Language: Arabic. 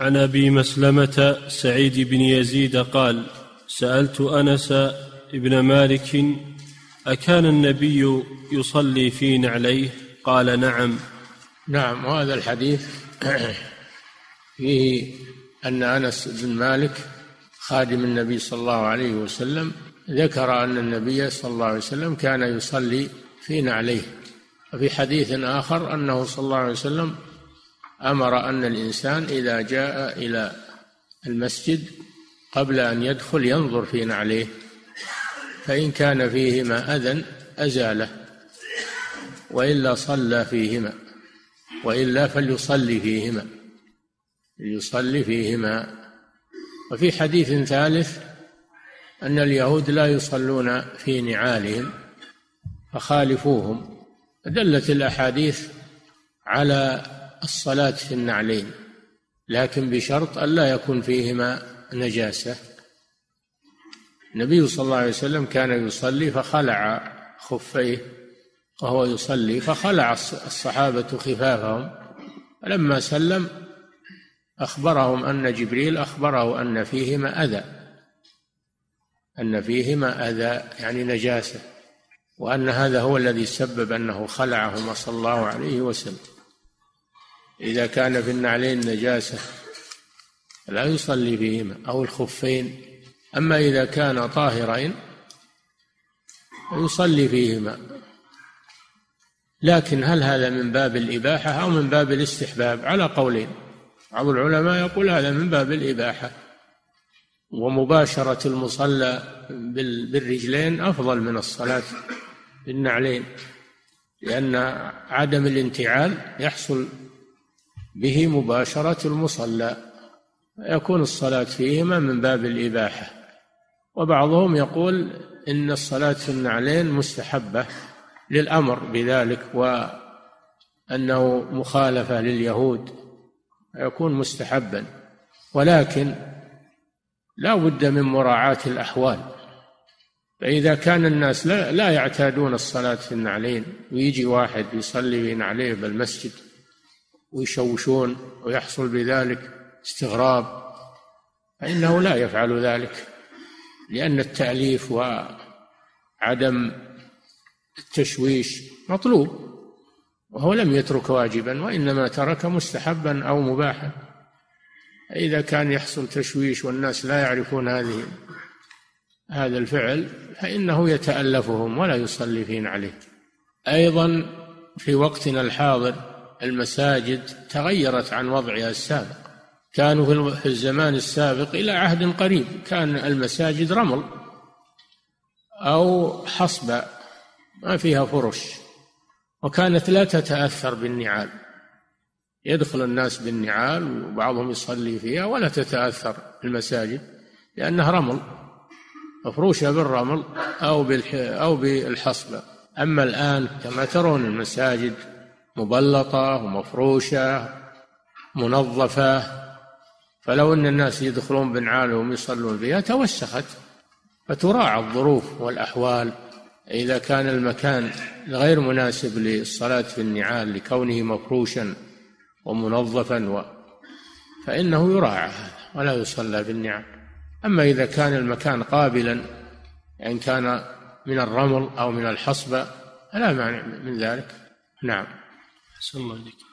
عن أبي مسلمة سعيد بن يزيد قال سألت أنس بن مالك أكان النبي يصلي في نعليه؟ قال نعم. نعم وهذا الحديث فيه أن أنس بن مالك خادم النبي صلى الله عليه وسلم ذكر أن النبي صلى الله عليه وسلم كان يصلي في نعليه. وفي حديث آخر أنه صلى الله عليه وسلم أمر أن الإنسان إذا جاء إلى المسجد قبل أن يدخل ينظر في نعليه فإن كان فيهما أذى أزاله وإلا صلى فيهما وإلا فليصلي فيهما ليصلي فيهما. وفي حديث ثالث أن اليهود لا يصلون في نعالهم فخالفوهم. دلت الأحاديث على الصلاة في النعلين لكن بشرط ألا يكون فيهما نجاسة. النبي صلى الله عليه وسلم كان يصلي فخلع خفيه وهو يصلي فخلع الصحابة خفافهم. فلما سلم أخبرهم أن جبريل أخبره أن فيهما أذى أن فيهما أذى يعني نجاسة وأن هذا هو الذي سبب أنه خلعهما صلى الله عليه وسلم. إذا كان في النعلين نجاسة لا يصلي فيهما أو الخفين. أما إذا كان طاهرين يصلي فيهما. لكن هل هذا من باب الإباحة أو من باب الاستحباب؟ على قولين. بعض العلماء يقول هذا من باب الإباحة. ومباشرة المصلى بالرجلين أفضل من الصلاة بالنعلين لأن عدم الانتعال يحصل به مباشرة المصلى. يكون الصلاة فيهما من باب الإباحة. وبعضهم يقول إن الصلاة في النعلين مستحبة للأمر بذلك وأنه مخالفة لليهود. يكون مستحبا. ولكن لا بد من مراعاة الأحوال. فإذا كان الناس لا, لا يعتادون الصلاة في النعلين ويجي واحد يصلي في نعليه بالمسجد ويشوشون ويحصل بذلك استغراب فإنه لا يفعل ذلك لأن التأليف وعدم التشويش مطلوب وهو لم يترك واجبا وإنما ترك مستحبا أو مباحا. إذا كان يحصل تشويش والناس لا يعرفون هذه هذا الفعل فإنه يتألفهم ولا يصلي عليه. أيضا في وقتنا الحاضر المساجد تغيرت عن وضعها السابق. كانوا في الزمان السابق إلى عهد قريب. كان المساجد رمل أو حصبة ما فيها فرش وكانت لا تتأثر بالنعال. يدخل الناس بالنعال وبعضهم يصلي فيها ولا تتأثر المساجد لأنها رمل. مفروشة بالرمل أو أو بالحصبة أما الآن كما ترون المساجد مبلطة ومفروشة منظفة. فلو أن الناس يدخلون بنعالهم يصلون فيها توسخت. فتراعى الظروف والأحوال. إذا كان المكان غير مناسب للصلاة في النعال لكونه مفروشا ومنظفا و فإنه يراعى ولا يصلى في النعال. أما إذا كان المكان قابلا إن يعني كان من الرمل أو من الحصبة فلا مانع من ذلك. نعم. أحسن الله إليك.